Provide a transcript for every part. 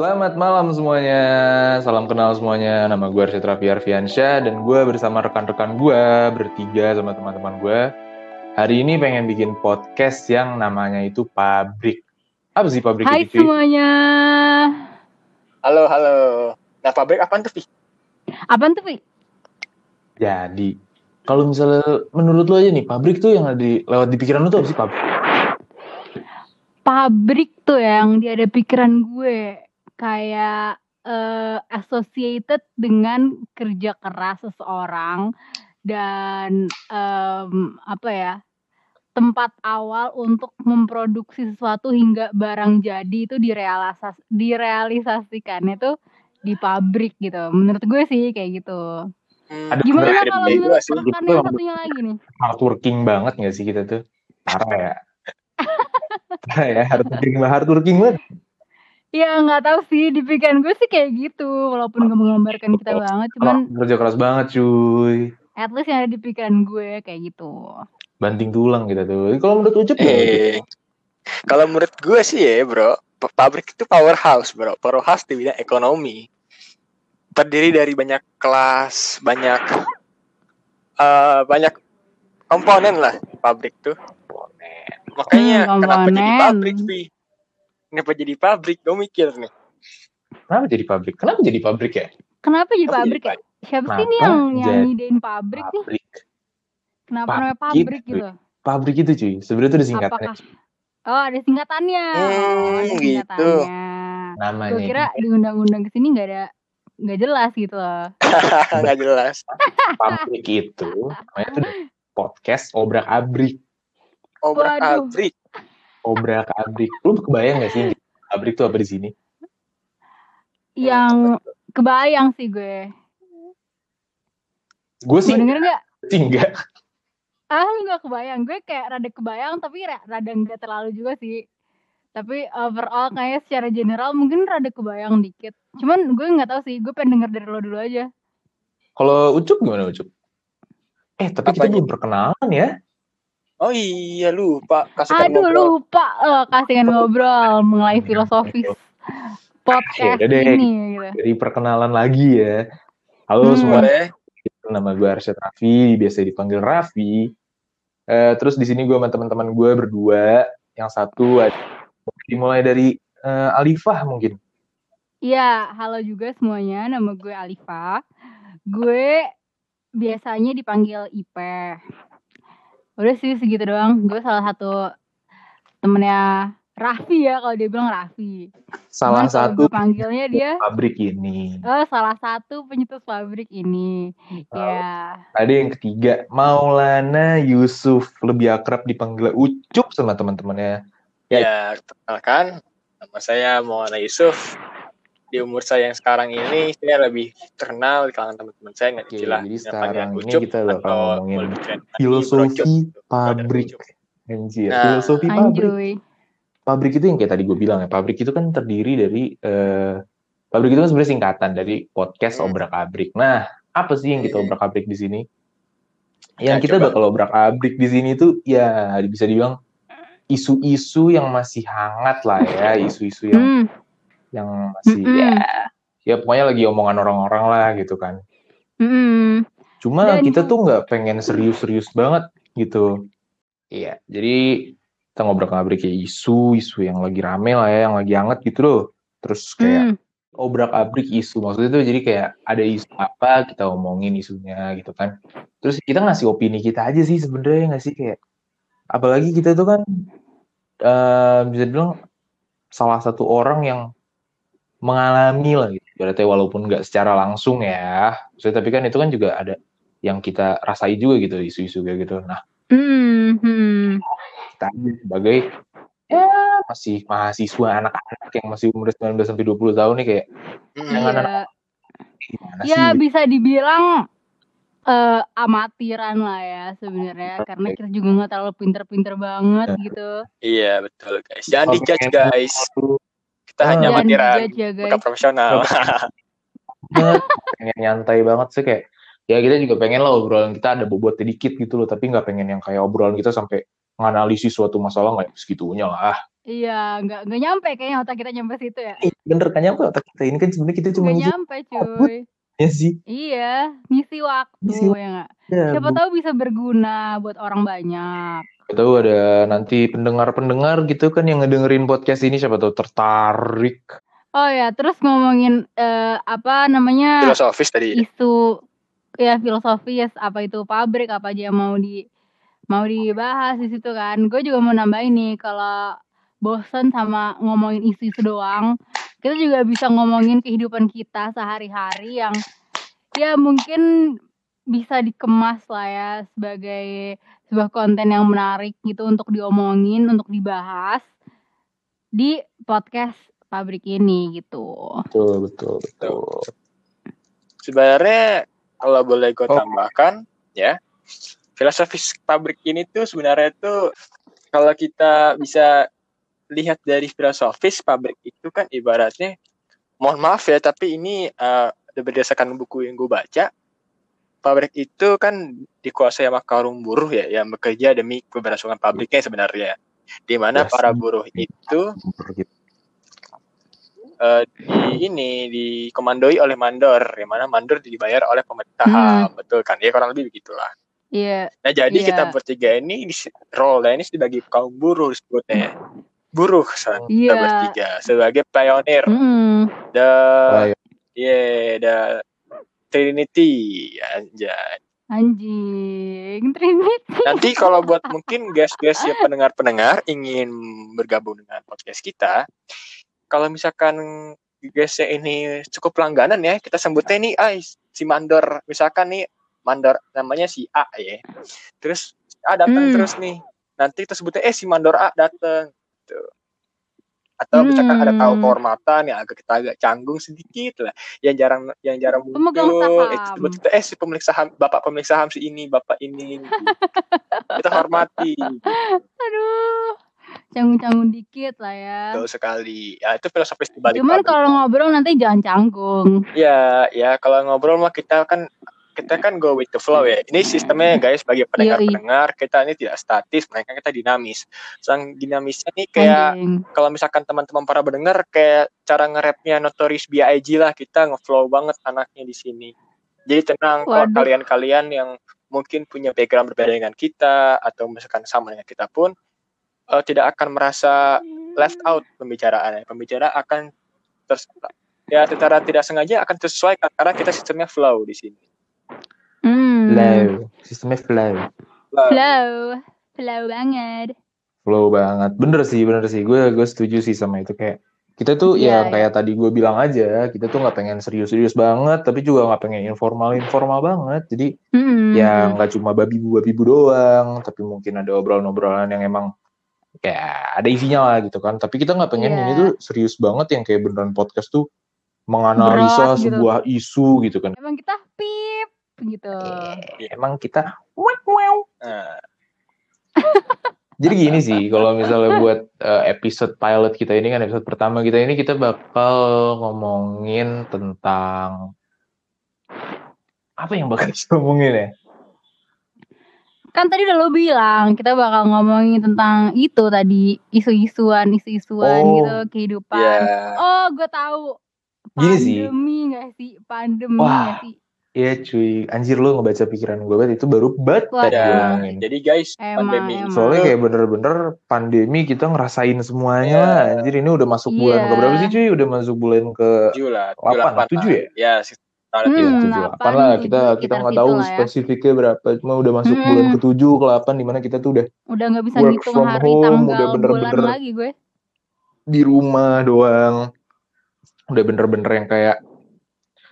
Selamat malam semuanya, salam kenal semuanya. Nama gue Arsyad Raffi Arfiansyah dan gue bersama rekan-rekan gue bertiga sama teman-teman gue. Hari ini pengen bikin podcast yang namanya itu Pabrik. Apa sih Pabrik Hai itu? cuy? semuanya. Halo, halo. Nah, pabrik apaan tuh, Pi? Apaan tuh, Pi? Jadi, kalau misalnya menurut lo aja nih, pabrik tuh yang ada di, lewat di pikiran lo tuh apa sih pabrik? Pabrik tuh yang dia ada pikiran gue. Kayak eh, associated dengan kerja keras seseorang dan em, apa ya tempat awal untuk memproduksi sesuatu hingga barang jadi itu direalisas direalisasikan itu di pabrik gitu. Menurut gue sih kayak gitu. Ada Gimana kalau menurut rekan Itu yang yang satunya lagi nih? Hardworking banget gak sih kita tuh? Parah ya. Parah ya, hardworking banget. Hardworking banget. Ya nggak tahu sih di pikiran gue sih kayak gitu walaupun gak menggambarkan kita banget cuman Kalau kerja keras banget cuy. at least yang ada di pikiran gue kayak gitu. Banting tulang kita tuh. Kalau menurut Ucup? Eh, kalau menurut gue sih ya, bro, pa- pabrik itu powerhouse, bro. Powerhouse di bidang ekonomi. Terdiri dari banyak kelas, banyak eh banyak komponen lah pabrik tuh. Makanya Hmm, kenapa jadi komponen. pabrik, Pi? Kenapa jadi pabrik? Gue mikir nih. Kenapa jadi pabrik? Kenapa jadi pabrik ya? Kenapa jadi Kenapa pabrik jadi ya? Siapa sih nih Kenapa yang yang jadi ngidein pabrik nih? Pabrik. Kenapa Pabrik namanya pabrik gitu. gitu? Pabrik itu cuy. Sebenarnya itu ada singkatannya. Apakah Oh ada singkatannya. Hmm, oh, ada gitu. singkatannya. Namanya. Gue kira di undang-undang ke sini nggak ada nggak jelas gitu loh. Nggak jelas. pabrik itu namanya itu podcast obrak abrik. Obrak Waduh. Obrak abrik. Lu kebayang gak sih pabrik itu apa di sini? Yang kebayang sih gue. Gue sih denger nggak? sih enggak. Ah lu gak kebayang Gue kayak rada kebayang Tapi ra- rada nggak terlalu juga sih Tapi overall kayaknya secara general Mungkin rada kebayang dikit Cuman gue gak tahu sih Gue pengen denger dari lo dulu aja Kalau Ucup gimana Ucup? Eh tapi kita Apanya? belum perkenalan ya. Oh iya lupa. Kasihkan Aduh ngobrol. lupa eh, Kasihkan ngobrol Mengenai filosofis Podcast Ya deh. ini gitu. Jadi perkenalan lagi ya. Halo Hmm. semua. Nama gue Arsyad Raffi, biasa dipanggil Raffi. Eh, terus di sini gue sama teman-teman gue berdua. Yang satu dimulai dari eh, Alifah mungkin. Iya halo juga semuanya Nama gue Alifa Gue biasanya dipanggil Ipe Udah sih segitu doang Gue salah satu temennya Raffi ya kalau dia bilang Raffi Salah Cuman satu panggilnya dia pabrik ini. oh salah satu penyetus pabrik ini ya Ada yang ketiga, Maulana Yusuf, lebih akrab dipanggil Ucup sama teman-temannya. Ya. Ya, kenalkan. Nama saya Maulana Yusuf. Di umur saya yang sekarang ini, saya lebih terkenal di kalangan teman-teman saya. Nggak istilah. jadi yang sekarang ini kita bakal atau ngomongin Filosofi pabrik. Anjir, Nah, filosofi pabrik. Pabrik itu yang kayak tadi gue bilang ya, pabrik itu kan terdiri dari eh, pabrik itu kan sebenarnya singkatan dari podcast Hmm. obrak abrik. Nah, apa sih yang kita Hmm. obrak abrik di sini? Yang Ya, kita coba. bakal obrak abrik di sini tuh ya bisa dibilang isu-isu yang masih hangat lah ya, isu-isu yang hmm, yang masih Mm-mm. ya ya pokoknya lagi omongan orang-orang lah gitu kan. hmm, Cuma Dan- kita tuh nggak pengen serius-serius banget gitu. Iya, jadi kita ngobrol-ngobrol kayak isu, isu yang lagi rame lah ya, yang lagi hangat gitu loh. Terus kayak hmm. obrak-abrik isu, maksudnya tuh jadi kayak ada isu apa kita omongin isunya gitu kan. Terus kita ngasih opini kita aja sih sebenarnya nggak sih kayak, apalagi kita tuh kan eh, bisa bilang salah satu orang yang mengalami lah gitu. Berarti walaupun nggak secara langsung ya, maksudnya tapi kan itu kan juga ada yang kita rasai juga gitu isu-isu kayak gitu. Nah Hmm, hmm. kita sebagai ya masih mahasiswa anak-anak yang masih umur 19 sampai 20 tahun nih kayak Hmm. Jangan Iya. anak- gimana Ya sih? bisa dibilang eh amatiran lah ya sebenarnya karena kita juga nggak terlalu pinter-pinter banget gitu. Iya, betul guys. Jangan dijudge guys. Kita hanya Jangan amatiran, dijudge ya bukan profesional. banget pengen nyantai banget sih kayak ya kita juga pengen lah obrolan kita ada bobotnya dikit gitu loh tapi nggak pengen yang kayak obrolan kita sampai menganalisis suatu masalah nggak segitunya lah Iya, nggak nggak nyampe kayaknya otak kita nyampe situ ya. Eh, bener kan nyampe otak kita ini kan sebenarnya kita cuma Nggak nyampe cuy. ya sih. Iya, ngisi waktu Ngisi ya nggak. Ya, Siapa bu- tahu bisa berguna buat orang banyak. Siapa tahu ada nanti pendengar-pendengar gitu kan yang ngedengerin podcast ini siapa tahu tertarik. Oh ya, terus ngomongin eh, apa namanya Filosofis tadi. isu ya filosofis apa itu pabrik apa aja yang mau di mau dibahas di situ kan. Gue juga mau nambahin nih kalau bosan sama ngomongin isu-isu doang, kita juga bisa ngomongin kehidupan kita sehari-hari yang ya mungkin bisa dikemas lah ya sebagai sebuah konten yang menarik gitu untuk diomongin, untuk dibahas di podcast pabrik ini gitu. Betul, betul, betul. Sebenarnya kalau boleh gue Oh. tambahkan ya, filosofis pabrik ini tuh sebenarnya tuh kalau kita bisa lihat dari filosofis pabrik itu kan ibaratnya mohon maaf ya tapi ini eh, berdasarkan buku yang gue baca pabrik itu kan dikuasai sama kaum buruh ya yang bekerja demi keberlangsungan pabriknya sebenarnya di mana Yes. para buruh itu eh, di ini dikomandoi oleh mandor yang mana mandor dibayar oleh pemerintah Hmm. betul kan ya kurang lebih begitulah Iya, nah jadi Iya. kita bertiga ini di role ini sebagai kaum buruh disebutnya buruh san kita Iya. bertiga sebagai pioneer Mm-mm. the yeah the Trinity anjay Anjing, Trinity. nanti kalau buat mungkin guys-guys ya pendengar-pendengar ingin bergabung dengan podcast kita kalau misalkan guysnya ini cukup langganan ya kita sebutnya ini ah si mandor misalkan nih mandor namanya si A ya terus si A datang Hmm. terus nih nanti kita sebutnya eh si mandor A datang gitu. Atau misalkan ada tahu Hmm. kehormatan yang agak kita agak canggung sedikit lah yang jarang yang jarang Pemegang muncul saham. itu sebut kita eh si pemilik saham bapak pemilik saham si ini bapak ini gitu. kita hormati Aduh, canggung-canggung dikit lah ya. Betul sekali. Ya, itu filosofis di balik Cuman kalau ngobrol nanti jangan canggung. Ya, ya kalau ngobrol mah kita kan kita kan go with the flow ya. Ini sistemnya guys bagi pendengar-pendengar kita ini tidak statis, mereka kita dinamis. Sang dinamisnya nih kayak kalau misalkan teman-teman para pendengar kayak cara nge-rapnya Notorious B.I.G lah kita ngeflow banget anaknya di sini. Jadi tenang kalau kalian-kalian yang mungkin punya background berbeda dengan kita atau misalkan sama dengan kita pun eh, tidak akan merasa left out pembicaraannya. Pembicara akan ters ya secara tidak sengaja akan tersesuaikan karena kita sistemnya flow di sini. Hmm. Flow, sistemnya flow. Flow. Flow banget. Flow banget. Bener sih, bener sih. Gue gue setuju sih sama itu kayak kita tuh Iya, ya kayak tadi gue bilang aja, kita tuh nggak pengen serius-serius banget, tapi juga nggak pengen informal-informal banget. Jadi Hmm. ya nggak cuma babi-bu-babi-bu doang, tapi mungkin ada obrolan-obrolan yang emang kayak ada isinya lah gitu kan. Tapi kita nggak pengen Iya. ini tuh serius banget yang kayak beneran podcast tuh menganalisa Berat gitu. sebuah isu gitu kan. Emang kita pip gitu. Eh, Emang kita wow, wow. Nah, Jadi gini sih, kalau misalnya buat eh, episode pilot kita ini kan episode pertama kita ini kita bakal ngomongin tentang apa yang bakal kita ngomongin ya? Kan tadi udah lo bilang kita bakal ngomongin tentang itu tadi isu-isuan, isu-isuan Oh. gitu kehidupan. ya Oh, gue tahu. Gini sih. Pandemi gak sih? Pandemi Wah. gak sih? Iya cuy, anjir lu ngebaca pikiran gue banget itu baru banget ya, ngomongin. jadi guys Emang, pandemi emang. Soalnya kayak bener-bener pandemi kita ngerasain semuanya Iya. lah. Anjir ini udah masuk bulan Iya. ke berapa sih cuy? Udah masuk bulan ke tujuh lah, tujuh, Delapan, delapan tujuh lah. ya? Ya, sekitar Hmm, itu. tujuh delapan, delapan lah kita kita nggak tahu ya. spesifiknya berapa cuma udah masuk Mm-mm. bulan ketujuh ke delapan di mana kita tuh udah Udah gak bisa Work ngitung from hari home, tanggal udah bulan bener-bener lagi gue. di rumah doang udah bener-bener yang kayak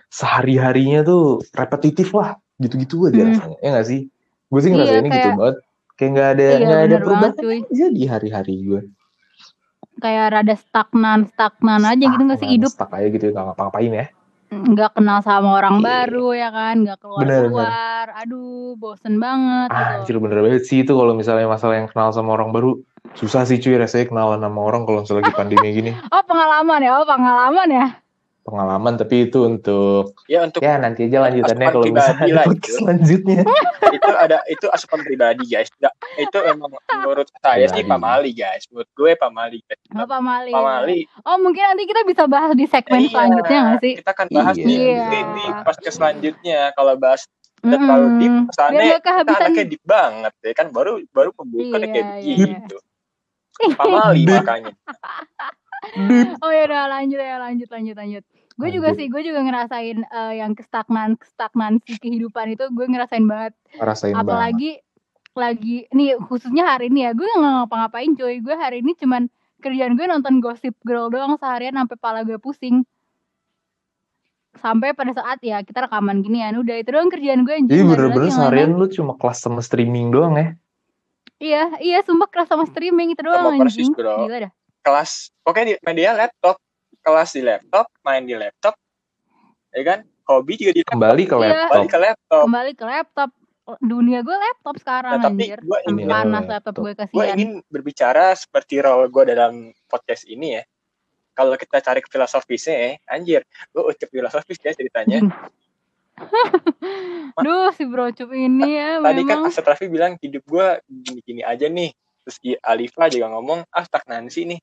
sehari-harinya tuh repetitif lah gitu-gitu aja Hmm. rasanya ya nggak sih gue sih Iya, ngerasainnya gitu kayak- banget kayak nggak ada Iya, nggak ada bener banget perubahan aja di hari-hari gue Kayak rada stagnan, stagnan aja gitu gak sih Stagnan, hidup? stuck aja gitu nggak ngapa-ngapain ya Nggak kenal sama orang Iya. baru ya kan, nggak Bener, bener. keluar-keluar. Aduh, bosen banget ah, gitu. anjir bener banget sih itu kalau misalnya masalah yang kenal sama orang baru susah sih cuy rasanya kenalan sama orang kalau misalnya lagi pandemi gini Oh pengalaman ya, oh pengalaman ya. Pengalaman tapi itu untuk Ya untuk ya nanti aja lanjutannya kalau misalnya lah gitu. selanjutnya. itu ada itu asupan pribadi guys. Nggak, itu emang menurut saya sih Pribadi. pamali guys. Menurut gue pamali guys. Apa Mali? Pamali. Oh mungkin nanti kita bisa bahas di segmen Iya, selanjutnya nggak sih? Kita akan bahas Iya. di, Iya. di, di podcast selanjutnya kalau bahas udah terlalu deep nggak kita anaknya deep banget ya kan baru baru pembukaan Iya, kayak iya, begitu. Pamali Deep. makanya. Oh ya udah lanjut ya lanjut lanjut lanjut. Gue juga sih, gue juga ngerasain eh, yang kestagnan kestagnansi kehidupan itu gue ngerasain banget. Rasain banget. Apalagi lagi nih khususnya hari ini ya, gue nggak ngapa-ngapain coy. Gue hari ini cuman kerjaan gue nonton Gossip Girl doang seharian sampai pala gue pusing. Sampai pada saat ya kita rekaman ginian, udah itu doang kerjaan gue. Jadi lagi bener-bener seharian lu cuma kelas sama streaming doang ya. Iya, iya sumpah keras sama streaming itu doang Sama persis, bro. Gila dah. Kelas pokoknya di media laptop, kelas di laptop, main di laptop. Ya kan? Hobi juga di laptop. Kembali ke Iya. laptop. Balik ke laptop. Kembali ke laptop. Dunia gue laptop sekarang Nah, tapi anjir. gue ingin- panas Iya, laptop gue gue kasihan. ingin berbicara seperti role gue dalam podcast ini ya. Kalau kita cari ke filosofisnya ya, anjir, gue ucap filosofis ya ceritanya. Duh si brocup ini ya Tadi kan memang. Asad Raffi bilang hidup gue gini-gini aja nih. Terus Alifa juga ngomong, ah stagnansi nih.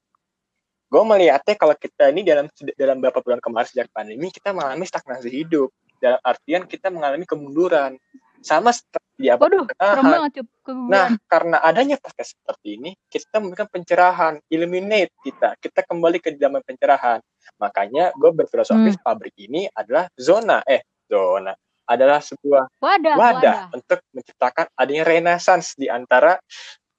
Gue melihatnya kalau kita ini dalam dalam beberapa bulan kemarin sejak pandemi, kita mengalami stagnansi hidup. Dalam artian kita mengalami kemunduran. Sama seperti apa Waduh, banget. Nah, karena adanya podcast seperti ini, kita memberikan pencerahan, illuminate kita. Kita kembali ke zaman pencerahan. Makanya gue berfilosofis pabrik ini adalah zona, eh zona, adalah sebuah wadah, wadah. wadah untuk menciptakan adanya renaissance di antara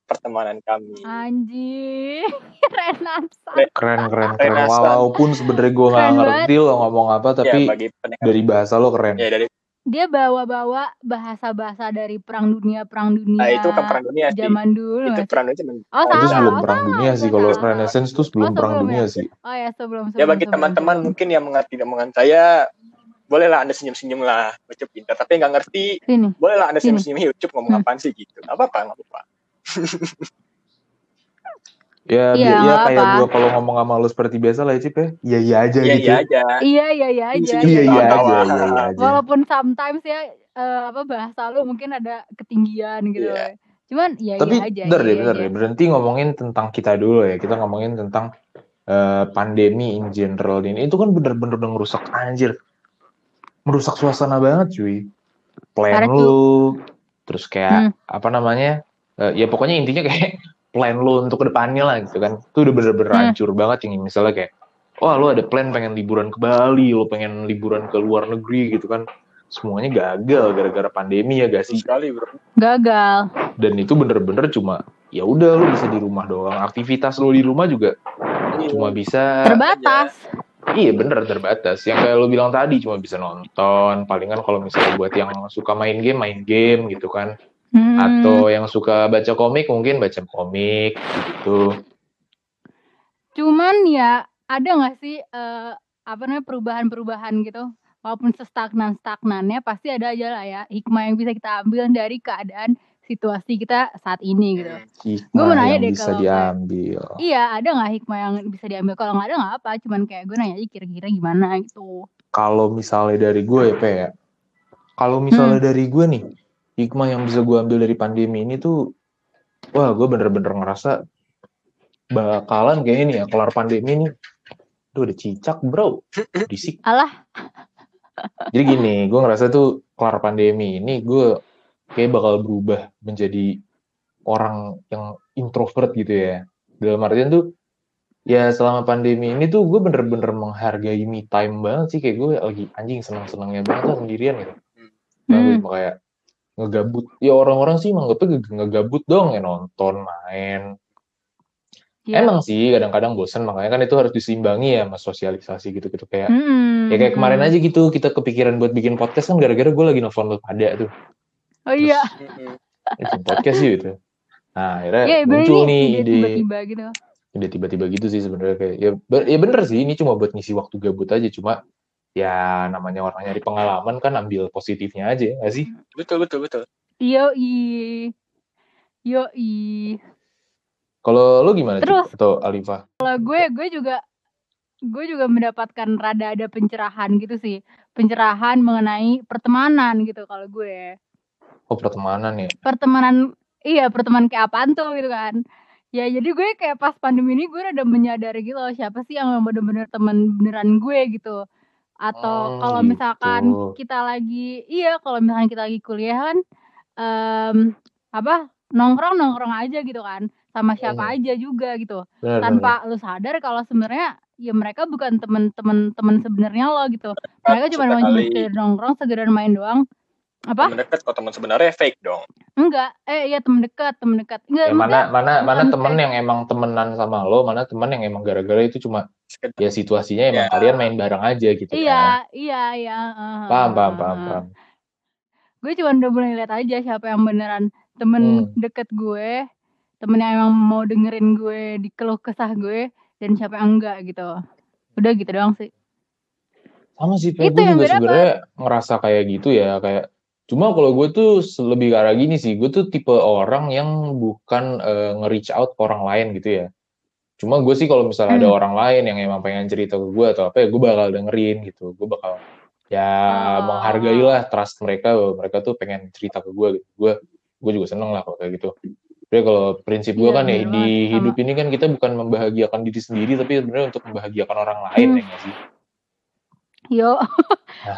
pertemanan kami. Anjing, Renasa. Keren keren keren. Renaissance. Walaupun sebenarnya gue nggak ngerti lo ngomong apa tapi ya, bagi dari bahasa lo keren. ya dari Dia bawa-bawa bahasa-bahasa dari perang dunia, perang dunia. nah, itu kan perang dunia sih. Zaman dulu. Itu nggak perang dunia zaman Oh, itu salah. sebelum oh, perang salah, dunia sih. Kalau. Renaissance tuh sebelum Oh, perang sebelum dunia ya? sih. Oh ya sebelum sebelum. Ya bagi teman-teman mungkin yang mengerti omongan saya, bolehlah anda senyum-senyum lah, baca pintar. Tapi yang nggak ngerti, Sini. bolehlah anda senyum-senyum YouTube ngomong Hmm. apaan sih gitu. Gak apa-apa, gak apa-apa. Ya, Iya, ya nggak kayak gue kalau ngomong sama lo seperti biasa lah ya Cip ya. Iya iya aja Iya gitu. iya aja. Iya iya iya aja. Iya, Iya iya aja, iya iya aja. Walaupun sometimes ya eh, apa bahasa lu mungkin ada ketinggian gitu. Iya. Cuman ya Tapi iya aja. bentar iya, deh, iya aja. deh. Berhenti ngomongin tentang kita dulu ya. Kita ngomongin tentang eh, pandemi in general ini. Itu kan bener-bener udah ngerusak anjir. Merusak suasana banget cuy. Plan lu, terus kayak Hmm. apa namanya? Eh, ya pokoknya intinya kayak plan lu untuk ke depannya lah gitu kan. Itu udah bener-bener Hmm. hancur banget yang misalnya kayak Wah lu ada plan pengen liburan ke Bali, lu pengen liburan ke luar negeri gitu kan. Semuanya gagal gara-gara pandemi ya gak sih? sekali bro. Gagal. dan itu bener-bener cuma ya udah lu bisa di rumah doang aktivitas lu di rumah juga Iya. cuma bisa Terbatas. iya bener terbatas yang kayak lu bilang tadi cuma bisa nonton palingan kalau misalnya buat yang suka main game main game gitu kan Hmm. atau yang suka baca komik mungkin baca komik gitu Cuman ya ada nggak sih eh, apa namanya perubahan-perubahan gitu? Walaupun sestagnan stagnannya pasti ada aja lah ya hikmah yang bisa kita ambil dari keadaan situasi kita saat ini gitu. hikmah Gua mau nanya yang deh bisa kalau diambil Iya, ada nggak hikmah yang bisa diambil? Kalau nggak ada nggak apa, cuman kayak gue nanya aja kira-kira gimana gitu. kalau misalnya dari gue ya Pe ya kalau misalnya Hmm. dari gue nih hikmah yang bisa gue ambil dari pandemi ini tuh wah gue bener-bener ngerasa bakalan kayak ini ya kelar pandemi nih. Tuh udah cicak bro. Disik Alah, jadi gini gue ngerasa tuh kelar pandemi ini gue kayak bakal berubah menjadi orang yang introvert gitu ya. Dalam artian tuh ya selama pandemi ini tuh gue bener-bener menghargai me time banget sih. Kayak gue lagi anjing senang-senangnya banget lah sendirian gitu. Nah gue Hmm. kayak ngegabut ya orang-orang sih menganggapnya nge- ngegabut dong ya nonton main ya. emang sih kadang-kadang bosan makanya kan itu harus diseimbangi ya sama sosialisasi gitu-gitu kayak Mm-mm. ya kayak kemarin aja gitu kita kepikiran buat bikin podcast kan gara-gara gue lagi nelfon lu pada tuh Oh iya, eh, bikin podcast sih gitu nah akhirnya ya bener muncul nih nih ide ide tiba-tiba gitu. ide tiba-tiba gitu sih sebenarnya kayak ya, ya bener sih ini cuma buat ngisi waktu gabut aja cuma ya namanya orang nyari pengalaman kan ambil positifnya aja nggak sih Betul betul betul. Yo i, yo i. kalau lu gimana Cip? Terus? atau Alifa Kalau gue, gue juga gue juga mendapatkan rada ada pencerahan gitu sih pencerahan mengenai pertemanan gitu kalau gue Oh pertemanan ya. pertemanan iya pertemanan kayak apaan tuh gitu kan ya jadi gue kayak pas pandemi ini gue udah menyadari gitu loh siapa sih yang bener-bener temen beneran gue gitu atau Hmm, kalau gitu. misalkan kita lagi iya kalau misalkan kita lagi kuliah kan em, apa nongkrong nongkrong aja gitu kan sama siapa Hmm. aja juga gitu. Benar, tanpa lu sadar kalau sebenarnya ya mereka bukan temen-temen temen sebenarnya lo gitu. Mereka cuma mau sekedar nongkrong sekedar main doang apa? Temen deket kok teman sebenarnya fake dong. Enggak. Eh iya temen dekat temen dekat enggak Ya, mana mana mana kayak- yang emang temenan sama lo, mana temen yang emang gara-gara itu cuma Sekedar- ya situasinya emang Ya. kalian main bareng aja gitu iya kan. iya iya uh, Paham paham paham paham. gue cuma udah mulai lihat aja siapa yang beneran temen Hmm. deket gue temen yang emang mau dengerin gue di keluh kesah gue dan siapa yang enggak gitu. Udah gitu doang sih. Sama sih, gue yang juga sebenarnya ngerasa kayak gitu ya, kayak cuma kalau gue tuh lebih ke arah gini sih, gue tuh tipe orang yang bukan eh, nge-reach out ke orang lain gitu ya. Cuma gue sih kalau misalnya ada Hmm. orang lain yang emang pengen cerita ke gue atau apa ya, gue bakal dengerin gitu. Gue bakal ya Oh. menghargai lah trust mereka, bahwa mereka tuh pengen cerita ke gue gitu. Gue gue juga seneng lah kalau kayak gitu. Tapi kalau prinsip gue Iya, kan ya di sama. hidup ini kan kita bukan membahagiakan diri sendiri, tapi sebenarnya untuk membahagiakan orang lain Hmm. ya nggak sih. Yo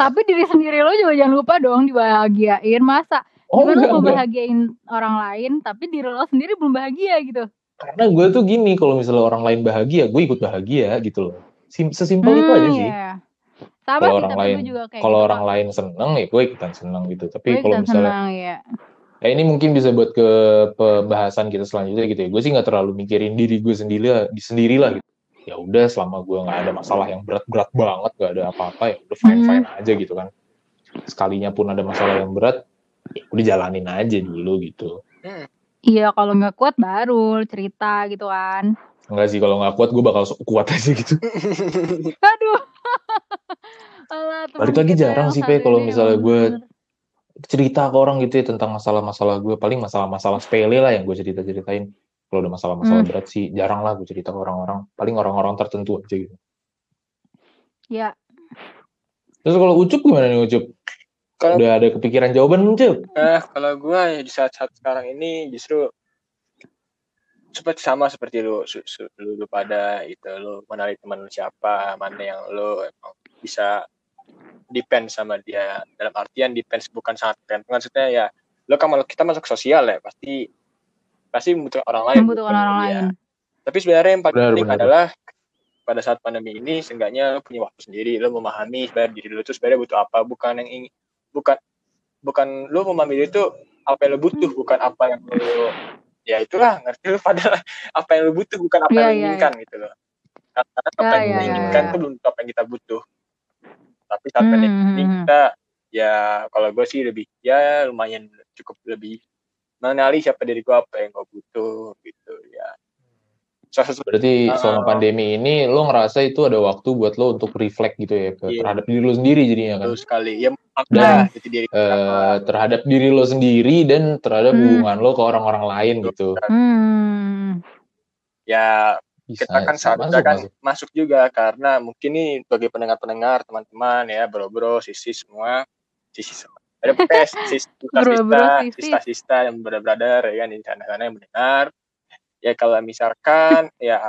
tapi diri sendiri lo juga jangan lupa dong dibahagiain masa Oh gimana enggak, lo mau enggak. bahagiain orang lain tapi diri lo sendiri belum bahagia gitu Karena gue tuh gini, kalau misalnya orang lain bahagia, gue ikut bahagia gitu loh. Sim sesimpel itu aja Hmm, sih. iya. sama Kalau orang lain, gue juga kayak kalau gitu orang lain seneng ya gue ikutan seneng gitu. Tapi kalau misalnya, senang ya ya ini mungkin bisa buat ke pembahasan kita selanjutnya gitu ya. Gue sih nggak terlalu mikirin diri gue sendiri di sendiri lah gitu. Ya udah selama gue nggak ada masalah yang berat-berat banget, nggak ada apa-apa ya udah fine-fine aja gitu kan. Sekalinya pun ada masalah yang berat, ya udah jalanin aja dulu gitu. iya kalau nggak kuat baru cerita gitu kan. Enggak sih kalau nggak kuat gue bakal kuat aja gitu. aduh. Alah, Balik lagi jarang sih, Pe, kalau misalnya gue cerita ke orang gitu ya tentang masalah-masalah gue paling masalah-masalah sepele lah yang gue cerita ceritain kalau udah masalah-masalah Hmm. berat sih jarang lah gue cerita ke orang-orang. Paling orang-orang tertentu aja gitu. Ya. Terus kalau ucup gimana nih ucup? Kalau- udah ada kepikiran jawaban belum, Cup Nah, kalau gue ya di saat-saat sekarang ini justru seperti sama seperti lu, su, su- lu, lu pada itu lu mengenali teman lu siapa, mana yang lu emang bisa depend sama dia. Dalam artian depend bukan sangat depend. Maksudnya ya lu kan kita masuk sosial ya pasti pasti membutuhkan orang lain membutuhkan orang dia. lain tapi sebenarnya yang paling Benar, penting benar. adalah pada saat pandemi ini seenggaknya lu punya waktu sendiri lu memahami sebenarnya diri lu tuh sebenarnya butuh apa bukan yang ingin bukan bukan lu memahami diri itu apa yang lu butuh bukan apa yang lu ya itulah ngerti lu pada apa yang lu butuh bukan apa Iya, yang lu iya, inginkan gitu loh karena apa Iya, yang iya, kita iya, inginkan iya. tuh belum tentu apa yang kita butuh tapi saat Hmm, pandemi hmm, ini hmm. kita ya kalau gue sih lebih ya lumayan cukup lebih mengenali siapa diri gue apa yang gue butuh gitu ya. Berarti Ah. selama pandemi ini lo ngerasa itu ada waktu buat lo untuk reflect gitu ya ke Iya. terhadap diri lo sendiri jadinya kan? Betul sekali. Ya Dan, itu diri kita Eh, terhadap diri lo sendiri dan terhadap Hmm. hubungan lo ke orang-orang lain gitu. hmm. Ya bisa kita kan seharusnya kan masuk. masuk juga karena mungkin nih bagi pendengar-pendengar teman-teman ya bro-bro sisi semua sisi semua ada pes sista Bro-bro, sista sisis. sista sista yang brother-brother ya kan di sana-sana yang mendengar. Ya kalau misalkan ya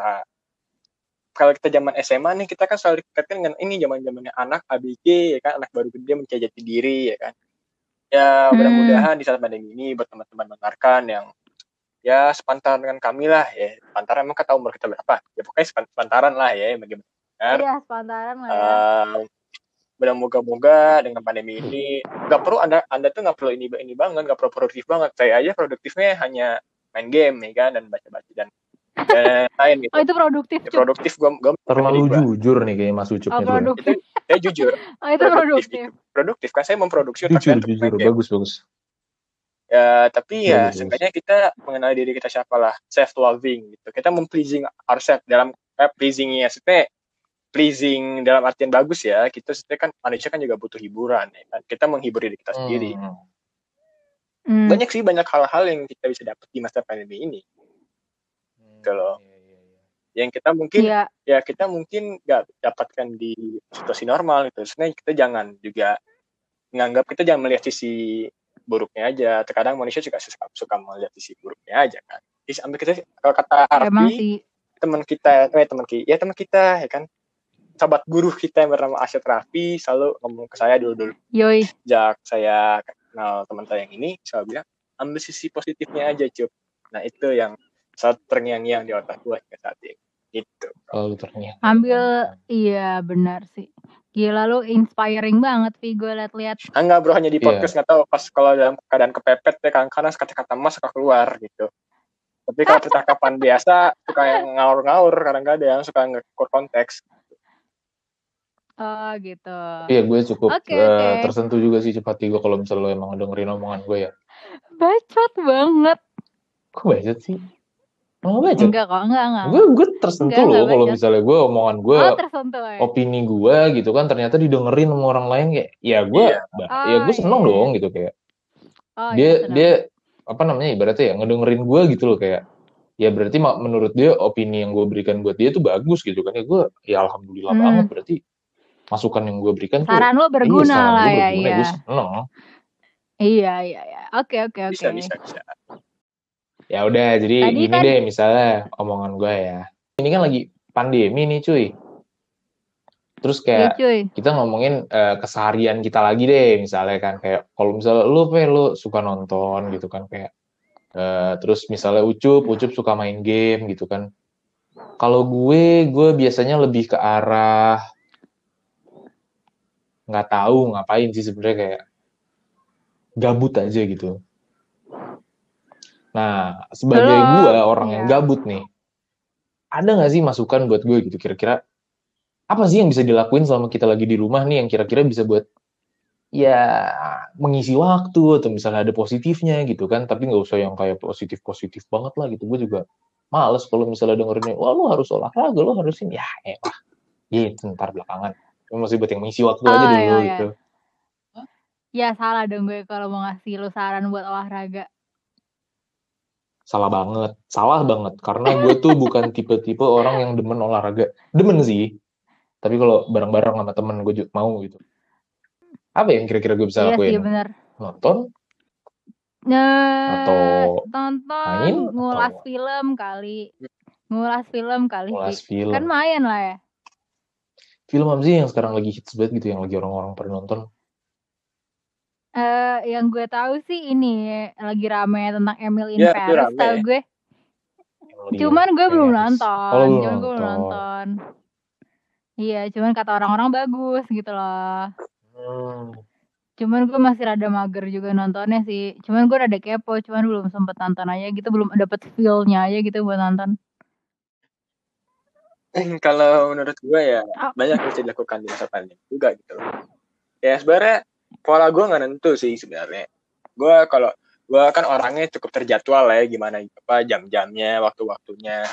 kalau kita zaman SMA nih kita kan selalu dikaitkan dengan ini zaman zamannya anak ABG ya kan anak baru gede mencari jati diri ya kan. Ya Hmm. mudah-mudahan di saat pandemi ini buat teman-teman mendengarkan yang ya sepantaran dengan kami lah ya. Sepantaran emang kita umur kita berapa? Ya pokoknya sepan- sepantaran lah ya bagi mendengar iya sepantaran lah ya. Eh, mudah moga-moga dengan pandemi ini nggak perlu anda anda tuh nggak perlu ini ini banget nggak perlu produktif banget. Saya aja produktifnya hanya main game ya kan dan baca-baca dan dan lain gitu. Oh itu produktif Ya, produktif gua gua terlalu gua. jujur nih kayaknya mas ucup oh ya. produktif. Saya jujur. Oh itu produktif produktif. produktif kan saya memproduksi otak jujur jujur. game. Bagus bagus. Ya tapi ya seenggaknya kita mengenali diri kita siapa lah self loving gitu. Kita mempleasing ourselves dalam eh, pleasingnya. Maksudnya pleasing dalam artian bagus ya kita sebenarnya kan manusia kan juga butuh hiburan ya kan kita menghibur diri kita sendiri Hmm. Hmm. banyak sih banyak hal-hal yang kita bisa dapat di masa pandemi ini Gitu loh. Iya, iya, iya. yang kita mungkin Iya, ya kita mungkin nggak dapatkan di situasi normal gitu. Sebenarnya kita jangan juga menganggap kita jangan melihat sisi buruknya aja. Terkadang manusia juga suka, suka melihat sisi buruknya aja kan. Jadi ambil kita kalau kata sih. teman kita, eh teman kita, ya teman kita ya kan. Sahabat guru kita yang bernama Asyad Raffi selalu ngomong ke saya dulu dulu Yoi. sejak saya kenal teman saya yang ini, saya bilang ambil sisi positifnya aja cup. Nah itu yang saat terngiang-ngiang di otak gue hingga saat ini. Gitu. Selalu ternyata. Ambil iya benar sih. Gila lu inspiring banget Vi gue liat-liat. Ah, Enggak bro hanya di Iya. podcast nggak tahu pas kalau dalam keadaan kepepet ya kadang-kadang kata-kata mas suka keluar gitu. Tapi kalau percakapan biasa suka yang ngaur-ngaur kadang-kadang suka ngekur konteks. Oh gitu. Iya gue cukup Oke, eh, oke. tersentuh juga sih cepat gue kalau misalnya lo emang dengerin omongan gue ya. Bacot banget. Kok bacot sih? Oh bacot? Enggak kok, enggak, enggak. Gue gue tersentuh Enggak, loh kalau misalnya gue omongan gue Oh tersentuh ya. opini gue gitu kan ternyata didengerin sama orang lain kayak ya gue Iya. ba- Oh, ya gue seneng iya. dong gitu kayak Oh, dia iya, dia apa namanya ibaratnya ya ngedengerin gue gitu loh kayak ya berarti menurut dia opini yang gue berikan buat dia tuh bagus gitu kan ya gue ya alhamdulillah Hmm. banget berarti masukan yang gue berikan tuh Saran lo iya, berguna saran lah ya, berguna, iya. gue seneng Iya, iya, iya. Oke, oke, oke. Bisa, bisa, bisa. ya udah jadi Tadi gini kan- deh misalnya omongan gue ya ini kan lagi pandemi nih cuy terus Iya, kayak cuy. kita ngomongin eh, keseharian kita lagi deh misalnya kan kayak kalau misalnya lu pe lu suka nonton gitu kan kayak eh, terus misalnya ucup ucup suka main game gitu kan kalau gue gue biasanya lebih ke arah nggak tahu ngapain sih sebenarnya kayak gabut aja gitu. Nah sebagai gue orang yang iya. gabut nih ada nggak sih masukan buat gue gitu? Kira-kira apa sih yang bisa dilakuin selama kita lagi di rumah nih yang kira-kira bisa buat ya mengisi waktu atau misalnya ada positifnya gitu kan? Tapi nggak usah yang kayak positif positif banget lah gitu. Gue juga males kalau misalnya dengerin wah lu harus olahraga lu harus ini. Ya eh wah gitu ntar belakangan masih buat yang mengisi waktu aja Oh, dulu iya, iya. gitu. Ya salah dong gue kalau mau ngasih lu saran buat olahraga. salah banget. Salah banget. Karena gue tuh bukan tipe-tipe orang yang demen olahraga. Demen sih. Tapi kalau bareng-bareng sama temen gue juga mau gitu. Apa yang kira-kira gue bisa iya lakuin? sih bener. nonton? Nah, Atau tonton main, ngulas atau- film kali. Ngulas film kali. Ngulas film. Kan main lah ya. Film apa sih yang sekarang lagi hits banget gitu yang lagi orang-orang pada nonton Eh, yang gue tahu sih ini lagi rame tentang Emily in itu Paris tau gue. Emily Cuman gue in belum Paris. nonton. Oh, cuman gue belum nonton. nonton. Iya, cuman kata orang-orang bagus gitu loh. Hmm. Cuman gue masih rada mager juga nontonnya sih. Cuman gue rada kepo, cuman belum sempet nonton aja gitu, belum dapet feel-nya aja gitu buat nonton. Kalau menurut gue ya Ah. banyak yang bisa dilakukan di masa pandemi juga gitu loh. Ya sebenarnya pola gue nggak nentu sih sebenarnya. Gue kalau gue kan orangnya cukup terjadwal ya gimana apa jam-jamnya, waktu-waktunya.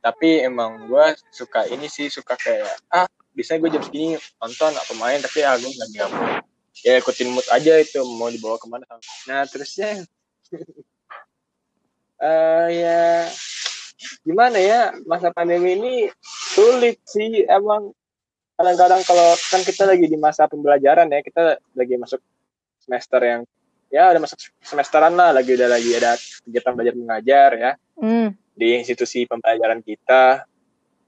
Tapi emang gue suka ini sih suka kayak ah biasanya gue jam segini nonton atau main tapi ah gue nggak mau. Ya ikutin mood aja itu mau dibawa ke mana. Nah terusnya eh ya gimana ya masa pandemi ini sulit sih emang kadang-kadang kalau kan kita lagi di masa pembelajaran ya kita lagi masuk semester yang ya udah masuk semesteran lah lagi udah lagi ada kegiatan belajar mengajar ya Hmm. di institusi pembelajaran kita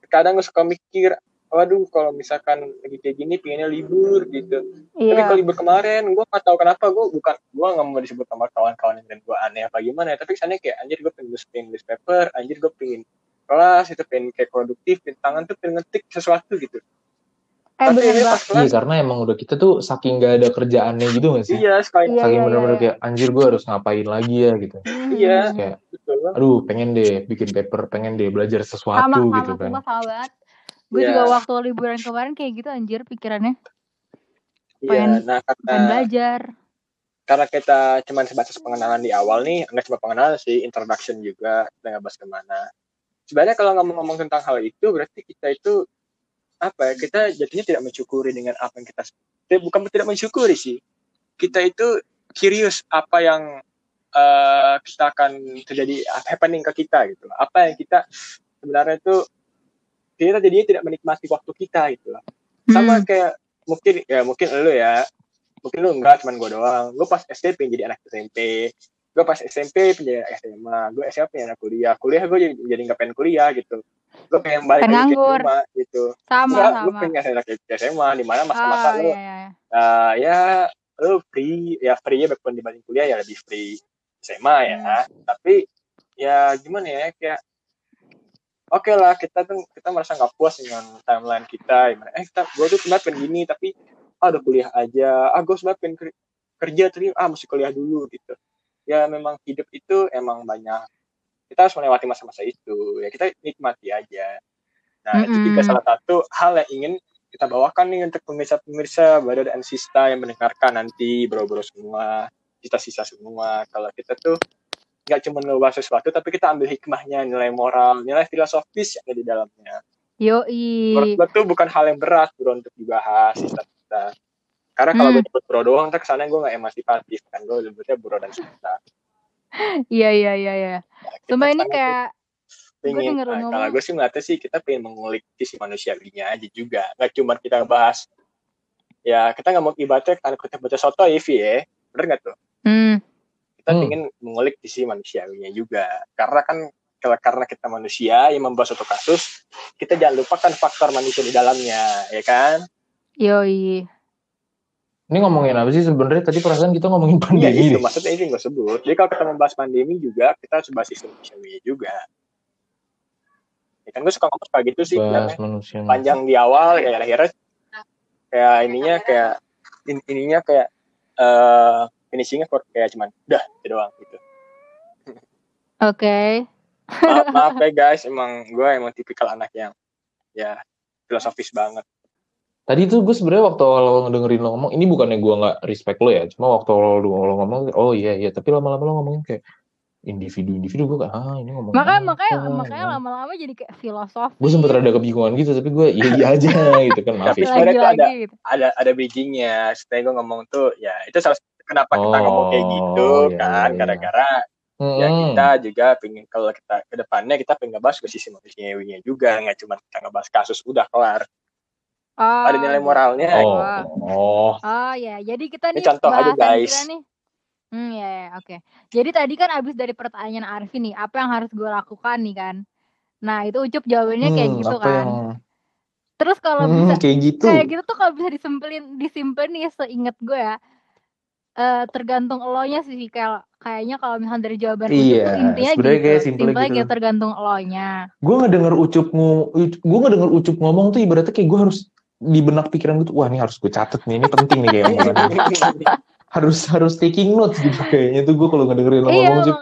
kadang gue suka mikir waduh kalau misalkan lagi kayak gini pengennya libur gitu tapi Iya. kalau libur kemarin gue gak tahu kenapa gue bukan gue nggak mau disebut sama kawan-kawan dan gue aneh apa gimana ya tapi kesannya kayak anjir gue pengen nulis paper anjir gue pengen kelas itu pengen kayak produktif pengen tangan tuh pengen ngetik sesuatu gitu Eh tapi ini Iya karena emang udah kita tuh saking gak ada kerjaannya gitu gak sih? iya sekali Iya, saking iya, bener-bener iya. kayak anjir gue harus ngapain lagi ya gitu. iya Terus kayak betul aduh pengen deh bikin paper, pengen deh belajar Sama, sesuatu sama, gitu kan. sumpah sama banget. Gue Iya. juga waktu liburan kemarin kayak gitu anjir pikirannya. iya pengen- nah Pengen karena belajar. karena kita cuma sebatas pengenalan di awal nih nggak cuma pengenalan sih introduction juga kita nggak bahas ke mana sebenarnya kalau ngomong-ngomong tentang hal itu berarti kita itu apa ya kita jadinya tidak mensyukuri dengan apa yang kita eh, bukan tidak mensyukuri sih kita itu curious apa yang eh, kita akan terjadi happening ke kita gitu apa yang kita sebenarnya itu kita jadinya tidak menikmati waktu kita gitu loh sama Hmm. kayak mungkin ya mungkin lu ya. Mungkin lu enggak cuman gue doang. Gue pas SD pengen jadi anak SMP gue pas SMP pengen jadi anak SMA gue SMA pengen anak kuliah. Kuliah gue jadi jadi nggak pengen kuliah gitu. Gue pengen balik Pengen ke rumah gitu. Sama Enggak, gue sama. pengen anak SMA di mana masa-masa lu iya, iya. eh, ya lu free ya free ya walaupun dibanding kuliah ya lebih free SMA ya. Hmm. tapi ya gimana ya kayak oke lah kita tuh kita merasa nggak puas dengan timeline kita. Gimana eh kita gue tuh sebenarnya pengen gini tapi ah udah kuliah aja. Ah gue sebenarnya pengen ker- kerja tapi ah mesti kuliah dulu gitu. Ya memang hidup itu emang banyak. Kita harus melewati masa-masa itu. Ya kita nikmati aja. Nah itu juga salah satu hal yang ingin kita bawakan nih untuk pemirsa-pemirsa Badar dan Sista yang mendengarkan nanti bro-bro semua sisa-sisa semua. Kalau kita tuh nggak cuma ngebahas sesuatu tapi kita ambil hikmahnya nilai moral nilai filosofis yang ada di dalamnya menurut Yoi. gue tuh bukan hal yang berat bro untuk dibahas sista-sista karena kalau Hmm. gue nyebut bro doang ntar kesannya gue nggak emancipatif kan gue sebutnya bro dan sista Iya iya iya iya. Nah, kita Sumpah ini kayak gue pengen lu nah, kalau gue sih ngeliatnya sih kita pengen mengulik sisi manusiawinya aja juga nggak cuma kita bahas ya kita nggak mau ibaratnya karena kita baca soto ya ya bener nggak tuh Hmm. Kita Hmm. ingin mengulik sisi manusiawinya juga karena kan kalau karena kita manusia yang membahas suatu kasus kita jangan lupakan faktor manusia di dalamnya ya kan Yoi. Ini ngomongin apa sih sebenarnya? Tadi perasaan kita ngomongin iya pandemi itu deh. maksudnya ini gue sebut jadi kalau kita membahas pandemi juga kita harus bahas sisi manusiawinya juga ya kan gue suka ngomong kayak gitu sih Bahas manusia. panjang di awal ya akhirnya kayak ininya kayak in- ininya kayak eh finishingnya kok kayak cuman udah itu doang gitu Oke. maaf, maaf ya guys emang gue emang tipikal anak yang ya filosofis banget Tadi tuh gue sebenarnya waktu awal ngedengerin lo ngomong, ini bukannya gue nggak respect lo ya, cuma waktu awal lo, ngomong, oh iya iya, tapi lama-lama lo ngomongin kayak individu-individu gue kayak ah ini ngomong Makanya apa, makanya ya makanya kan? lama-lama jadi kayak filosofi. gue sempet rada kebingungan gitu, tapi gue iya iya aja gitu kan maaf Tapi ya. sebenarnya lagi-lagi gitu. ada ada bridgingnya setelah gue ngomong tuh ya itu salah kenapa kita ngomong kayak gitu Oh, iya, kan iya, iya. gara-gara ya Hmm. kita juga pengen kalau kita ke depannya kita pengen ngebahas ke sisi manusiawinya juga nggak cuma kita ngebahas kasus udah kelar Oh, ada nilai gitu. moralnya Oh, Wah. oh, Oh ya, jadi kita Ini nih contoh aja, guys. kita nih. Hmm ya, ya oke. Jadi tadi kan abis dari pertanyaan Arifin nih, apa yang harus gue lakukan nih kan? Nah itu Ucup jawabannya kayak Hmm, gitu apa kan. yang Terus kalau Hmm, bisa kayak gitu. kayak gitu tuh kalau bisa disimpelin disimpan nih seinget gue ya. Eh tergantung elonya sih kayak kayaknya kalau misalnya dari jawaban Iya, tuh intinya sebenarnya gitu. kayak simpelnya Simpelnya gitu. tergantung elonya. gue ngedenger ucup ngomong gue ngedenger ucup ngomong tuh ibaratnya kayak gue harus di benak pikiran gue tuh wah ini harus gue catet nih ini penting nih kayak harus harus taking notes gitu kayaknya tuh gue kalau ngedengerin lo Iya ngomong sih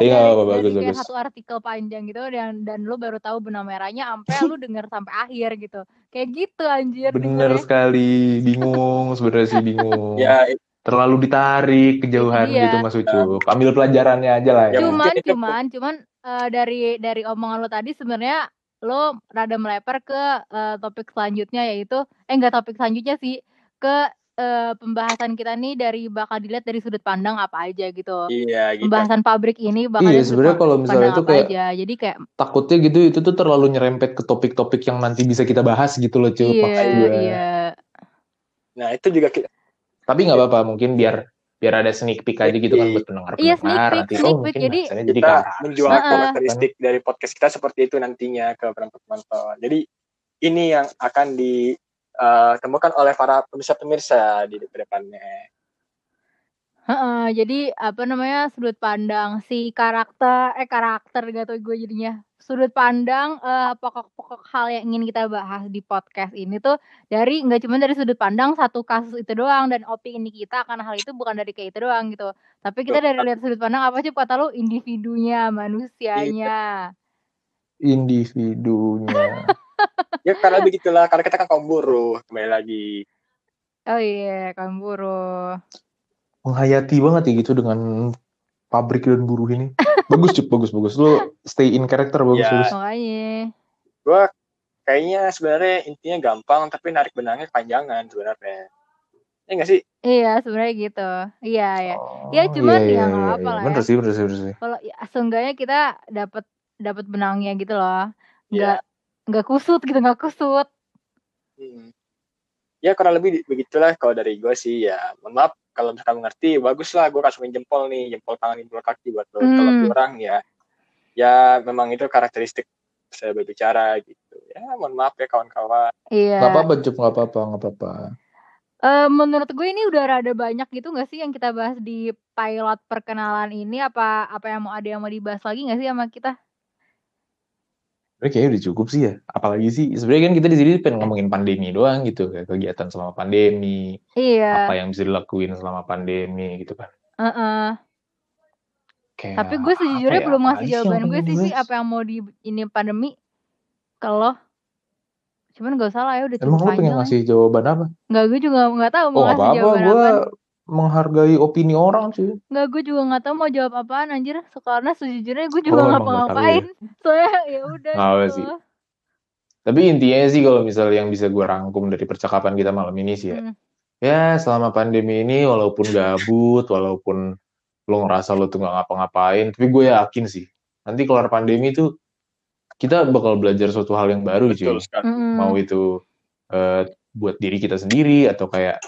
Iya, apa, bagus, kayak bagus. satu artikel panjang gitu dan dan lu baru tahu benang merahnya sampai lu denger sampai akhir gitu kayak gitu anjir bener dengernya. sekali bingung sebenarnya sih bingung ya terlalu ditarik kejauhan dia. gitu mas ucup ambil pelajarannya aja lah ya. Cuman mungkin cuman cuman eh, dari dari omongan lo tadi sebenarnya lo rada melebar ke eh, topik selanjutnya yaitu eh enggak topik selanjutnya sih ke eh, pembahasan kita nih dari bakal dilihat dari sudut pandang apa aja gitu. Iya gitu. Pembahasan pabrik ini bakal Iya, sebenarnya kalau misalnya itu kayak- aja. Jadi kayak takutnya gitu itu tuh terlalu nyerempet ke topik-topik yang nanti bisa kita bahas gitu loh cup iya iya. Nah itu juga ki- tapi nggak apa-apa mungkin biar biar ada sneak peek aja gitu kan buat pendengar Iya, sneak peek, nanti sneak oh peek. mungkin Jadi- jadi kita menjual Heeh. karakteristik dari podcast kita seperti itu nantinya ke penonton. Jadi ini yang akan ditemukan oleh para pemirsa-pemirsa di depannya. Heeh, jadi apa namanya sudut pandang si karakter eh karakter gak tau gue jadinya sudut pandang eh, pokok-pokok hal yang ingin kita bahas di podcast ini tuh dari nggak cuma dari sudut pandang satu kasus itu doang dan opini kita akan hal itu bukan dari kayak itu doang gitu. Tapi kita dari lihat sudut pandang apa sih kata lu? Individunya manusianya. Individunya. Ya karena begitulah karena kita kan kaum buruh kembali lagi. Oh iya kamburu menghayati banget ya gitu dengan pabrik dan buruh ini bagus cup bagus bagus lu stay in character bagus Ya. bagus makanya gue kayaknya sebenarnya intinya gampang tapi narik benangnya kepanjangan sebenarnya ya nggak sih iya sebenarnya gitu iya ya Oh, Ya, cuman iya, ya iya, nggak iya, apa-apa iya. lah bener ya. sih bener sih bener sih kalau ya, seenggaknya kita dapat dapat benangnya gitu loh Iya. nggak nggak kusut gitu nggak kusut Hmm. Ya kurang lebih begitulah kalau dari gue sih ya. Mohon maaf kalau misalkan mengerti, bagus lah gue kasuhin jempol nih, jempol tangan, jempol kaki buat lo. Hmm. Kalau orang ya, ya memang itu karakteristik saya berbicara gitu. Ya mohon maaf ya kawan-kawan. iya Gak apa-apa, Cup. Gak apa-apa, gak apa-apa. Eh, menurut gue ini udah rada banyak gitu gak sih yang kita bahas di pilot perkenalan ini apa apa yang mau ada yang mau dibahas lagi gak sih sama kita kayaknya udah cukup sih ya. Apalagi sih, sebenarnya kan kita di sini pengen ngomongin pandemi doang gitu. Kayak kegiatan selama pandemi, iya apa yang bisa dilakuin selama pandemi gitu kan. Heeh. Kayak tapi gue sejujurnya apa ya, belum ngasih jawaban gue sih sih apa yang mau di ini pandemi kalau cuman gak usah lah ya udah Emang cukup lu pengen panjang ngasih jawaban apa? nggak gue juga nggak tahu Oh mau gak ngasih apa-apa, jawaban gue apaan menghargai opini orang cuy. nggak gue juga nggak tahu mau jawab apaan anjir karena sejujurnya gue Oh, juga emang nggak ngapa-ngapain soalnya ya udah Nggak gitu sih. Tapi intinya sih kalau misalnya yang bisa gue rangkum dari percakapan kita malam ini sih ya. Hmm. Ya selama pandemi ini walaupun gabut, walaupun lo ngerasa lo tuh gak ngapa-ngapain, tapi gue yakin sih nanti kelar pandemi tuh kita bakal belajar suatu hal yang baru cuy. Betul sekali. Mm-mm. Mau itu eh, buat diri kita sendiri atau kayak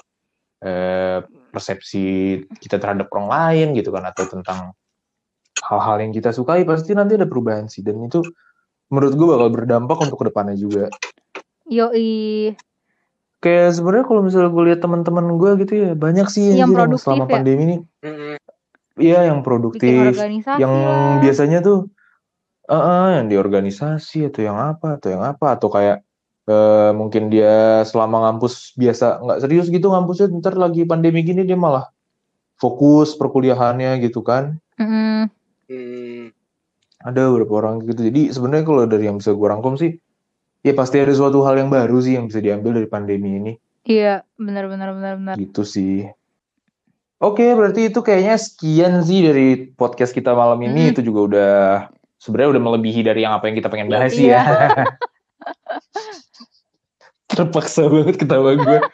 eh, persepsi kita terhadap orang lain gitu kan atau tentang hal-hal yang kita sukai pasti nanti ada perubahan sih dan itu menurut gue bakal berdampak untuk ke depannya juga. yoi Kayak sebenarnya kalau misalnya gue lihat teman-teman gue gitu ya banyak sih Yang produktif selama ya? pandemi ini. Iya yang produktif, yang lah biasanya tuh, eh eh, yang di organisasi atau yang apa atau yang apa atau kayak eh, mungkin dia selama ngampus biasa nggak serius gitu ngampusnya ntar lagi pandemi gini dia malah fokus perkuliahannya gitu kan. Hmm. Ada beberapa orang gitu. Jadi sebenarnya kalau dari yang bisa gue rangkum sih, ya pasti ada suatu hal yang baru sih yang bisa diambil dari pandemi ini. iya benar benar benar benar Gitu sih. Oke, berarti itu kayaknya sekian sih dari podcast kita malam ini. Mm. Itu juga udah sebenarnya udah melebihi dari yang apa yang kita pengen bahas sih Iya. ya. Terpaksa banget ketawa gue.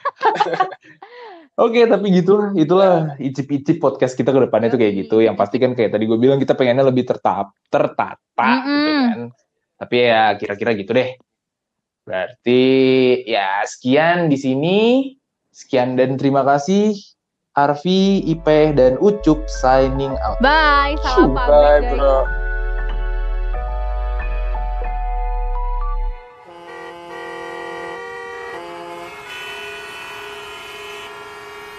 Oke, tapi gitulah, itulah icip-icip podcast kita ke depannya tuh kayak gitu. Yang pasti kan kayak tadi gue bilang kita pengennya lebih tertap, tertata gitu Mm-mm. kan. Tapi ya kira-kira gitu deh. Berarti ya sekian di sini. Sekian dan terima kasih. Arfi, Ipeh, dan Ucup signing out. bye salam pamit Bye bro.